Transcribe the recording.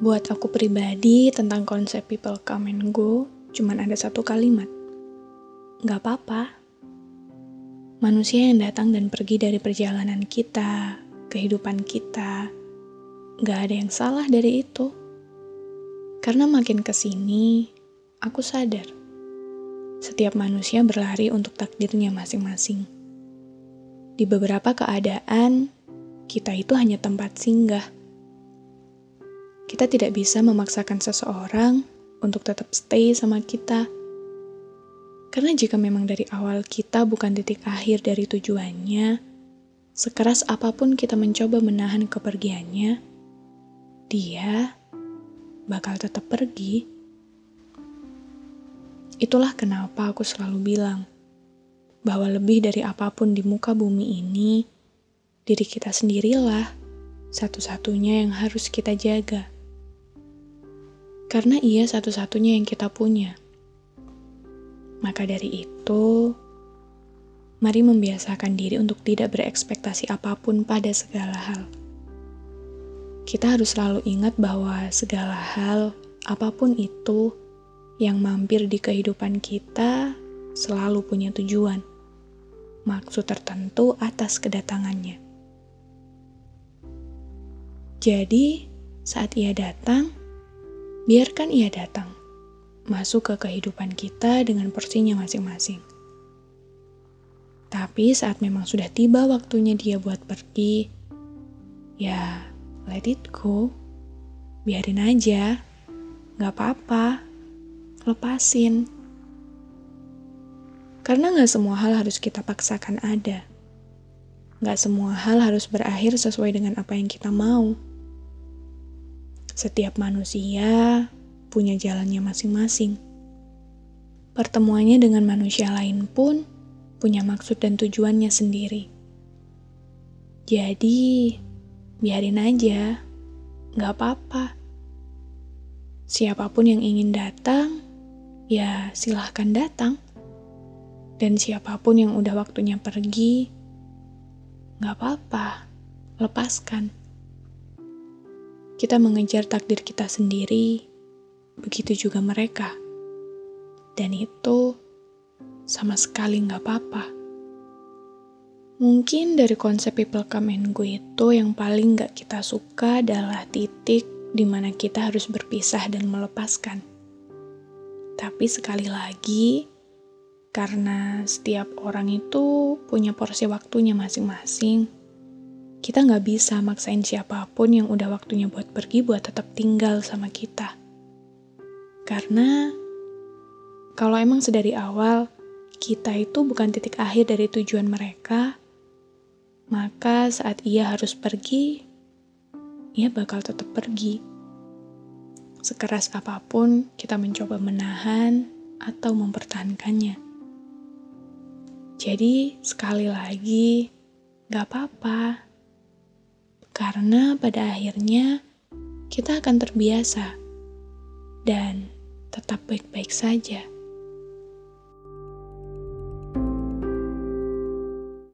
Buat aku pribadi tentang konsep people come and go, cuman ada satu kalimat. Gak apa-apa. Manusia yang datang dan pergi dari perjalanan kita, kehidupan kita, gak ada yang salah dari itu. Karena makin ke sini, aku sadar. Setiap manusia berlari untuk takdirnya masing-masing. Di beberapa keadaan, kita itu hanya tempat singgah kita tidak bisa memaksakan seseorang untuk tetap stay sama kita. Karena jika memang dari awal kita bukan titik akhir dari tujuannya, sekeras apa pun kita mencoba menahan kepergiannya, dia bakal tetap pergi. Itulah kenapa aku selalu bilang bahwa lebih dari apa pun di muka bumi ini, diri kita sendirilah satu-satunya yang harus kita jaga karena ia satu-satunya yang kita punya. Maka dari itu, mari membiasakan diri untuk tidak berekspektasi apa pun pada segala hal. Kita harus selalu ingat bahwa segala hal, apa pun itu, yang mampir di kehidupan kita selalu punya tujuan, maksud tertentu atas kedatangannya. Jadi, saat ia datang, Biarkan ia datang, masuk ke kehidupan kita dengan porsinya masing-masing. Tapi saat memang sudah tiba waktunya dia buat pergi, ya let it go. Biarin aja, gak apa-apa, lepasin. Karena gak semua hal harus kita paksakan ada. Gak semua hal harus berakhir sesuai dengan apa yang kita mau. Setiap manusia punya jalannya masing-masing. Pertemuannya dengan manusia lain pun punya maksud dan tujuannya sendiri. Jadi, biarin aja, gak apa-apa. Siapa pun yang ingin datang, ya silahkan datang. Dan siapa pun yang udah waktunya pergi, gak apa-apa, lepaskan kita mengejar takdir kita sendiri, begitu juga mereka. Dan itu sama sekali nggak apa-apa. Mungkin dari konsep people come and go itu yang paling nggak kita suka adalah titik di mana kita harus berpisah dan melepaskan. Tapi sekali lagi, karena setiap orang itu punya porsi waktunya masing-masing, kita nggak bisa maksain siapa pun yang udah waktunya buat pergi buat tetap tinggal sama kita. Karena kalau emang sedari awal kita itu bukan titik akhir dari tujuan mereka, maka saat ia harus pergi, ia bakal tetap pergi. Sekeras apa pun kita mencoba menahan atau mempertahankannya. Jadi, sekali lagi, gak apa-apa karena pada akhirnya kita akan terbiasa dan tetap baik-baik saja.